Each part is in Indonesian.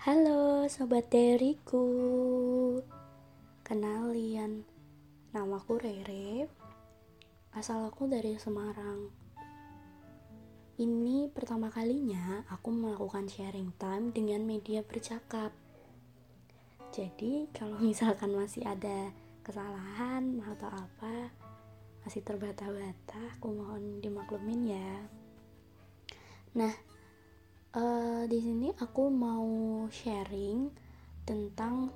Halo sobat deriku. Kenalian Namaku Rere. Asal aku dari Semarang. Ini pertama kalinya aku melakukan sharing time dengan media bercakap. Jadi kalau misalkan masih ada kesalahan atau apa Masih terbata-bata aku mohon dimaklumin ya. Nah uh, di sini aku mau sharing tentang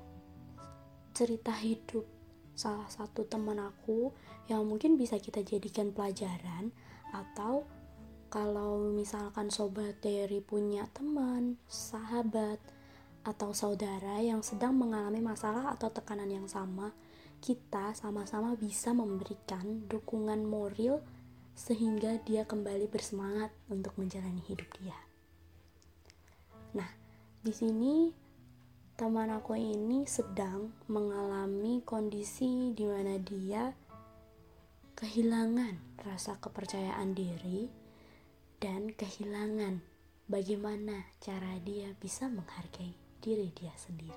cerita hidup salah satu teman aku yang mungkin bisa kita jadikan pelajaran atau kalau misalkan sobat dari punya teman, sahabat, atau saudara yang sedang mengalami masalah atau tekanan yang sama, kita sama-sama bisa memberikan dukungan moral sehingga dia kembali bersemangat untuk menjalani hidup dia. Nah, di sini teman aku ini sedang mengalami kondisi di mana dia kehilangan rasa kepercayaan diri dan kehilangan bagaimana cara dia bisa menghargai diri dia sendiri.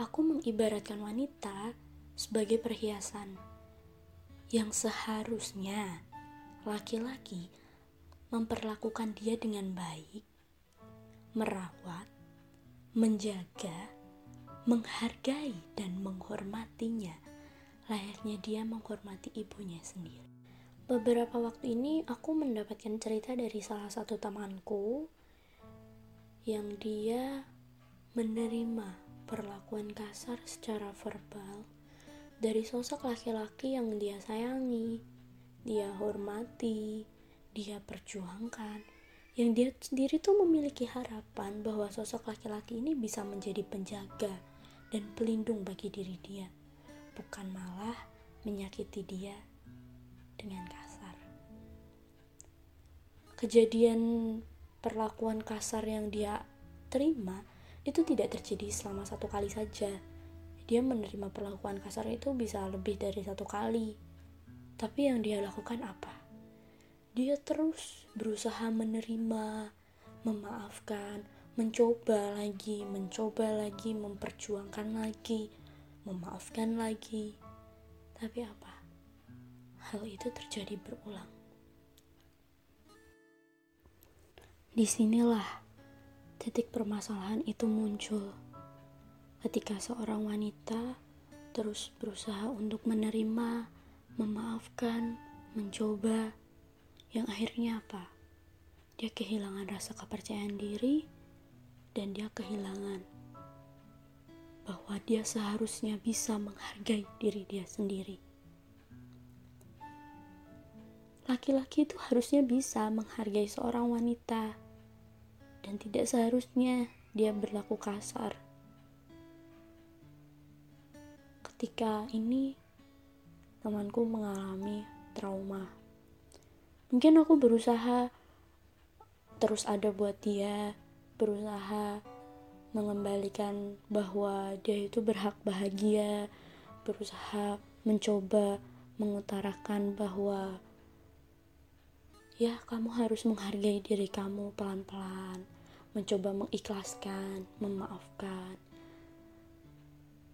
Aku mengibaratkan wanita sebagai perhiasan yang seharusnya laki-laki memperlakukan dia dengan baik merawat, menjaga, menghargai, dan menghormatinya, layaknya dia menghormati ibunya sendiri. Beberapa waktu ini aku mendapatkan cerita dari salah satu temanku yang dia menerima perlakuan kasar secara verbal dari sosok laki-laki yang dia sayangi, dia hormati, dia perjuangkan, yang dia sendiri tuh memiliki harapan bahwa sosok laki-laki ini bisa menjadi penjaga dan pelindung bagi diri dia, bukan malah menyakiti dia dengan kasar. Kejadian perlakuan kasar yang dia terima itu tidak terjadi selama satu kali saja. Dia menerima perlakuan kasar itu bisa lebih dari satu kali. Tapi yang dia lakukan apa? Dia terus berusaha menerima, memaafkan, mencoba lagi, mencoba lagi, memperjuangkan lagi, memaafkan lagi. Tapi apa? Hal itu terjadi berulang. Di sinilah titik permasalahan itu muncul ketika seorang wanita terus berusaha untuk menerima, memaafkan, mencoba, yang akhirnya apa? Dia kehilangan rasa kepercayaan diri dan dia kehilangan bahwa dia seharusnya bisa menghargai diri dia sendiri. Laki-laki itu harusnya bisa menghargai seorang wanita dan tidak seharusnya dia berlaku kasar. Ketika ini temanku mengalami trauma mungkin aku berusaha terus ada buat dia berusaha mengembalikan bahwa dia itu berhak bahagia berusaha mencoba mengutarakan bahwa ya kamu harus menghargai diri kamu pelan-pelan mencoba mengikhlaskan memaafkan.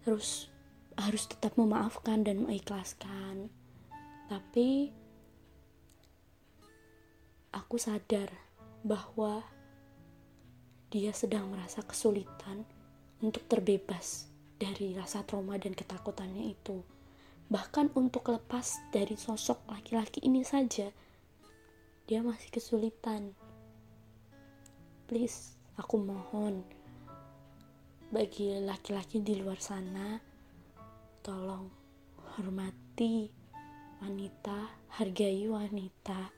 Terus harus tetap memaafkan dan mengikhlaskan. Tapi aku sadar bahwa dia sedang merasa kesulitan untuk terbebas dari rasa trauma dan ketakutannya itu. Bahkan untuk lepas dari sosok laki-laki ini saja, dia masih kesulitan. Please, aku mohon bagi laki-laki di luar sana, tolong hormati wanita, hargai wanita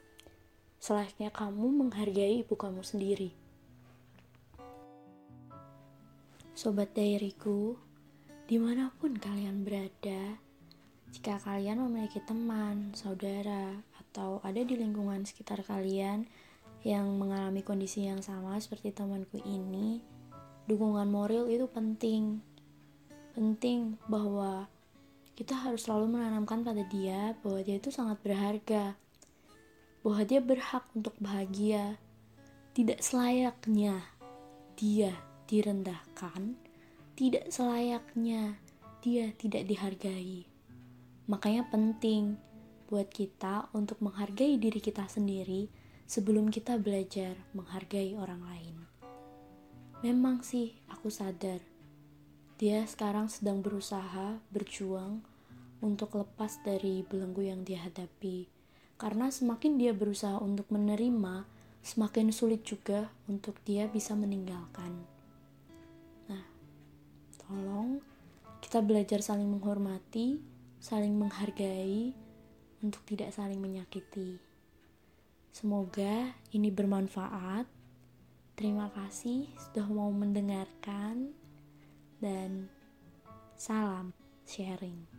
selayaknya kamu menghargai ibu kamu sendiri. Sobat dairiku, di mana pun kalian berada, jika kalian memiliki teman, saudara, atau ada di lingkungan sekitar kalian yang mengalami kondisi yang sama seperti temanku ini, dukungan moral itu penting. Penting bahwa kita harus selalu menanamkan pada dia bahwa dia itu sangat berharga bahwa dia berhak untuk bahagia. Tidak selayaknya dia direndahkan, tidak selayaknya dia tidak dihargai. Makanya penting buat kita untuk menghargai diri kita sendiri sebelum kita belajar menghargai orang lain. Memang sih aku sadar, dia sekarang sedang berusaha berjuang untuk lepas dari belenggu yang dia hadapi. Karena semakin dia berusaha untuk menerima, semakin sulit juga untuk dia bisa meninggalkan. Nah, tolong kita belajar saling menghormati, saling menghargai, untuk tidak saling menyakiti. Semoga ini bermanfaat Terima kasih sudah mau mendengarkan dan salam sharing.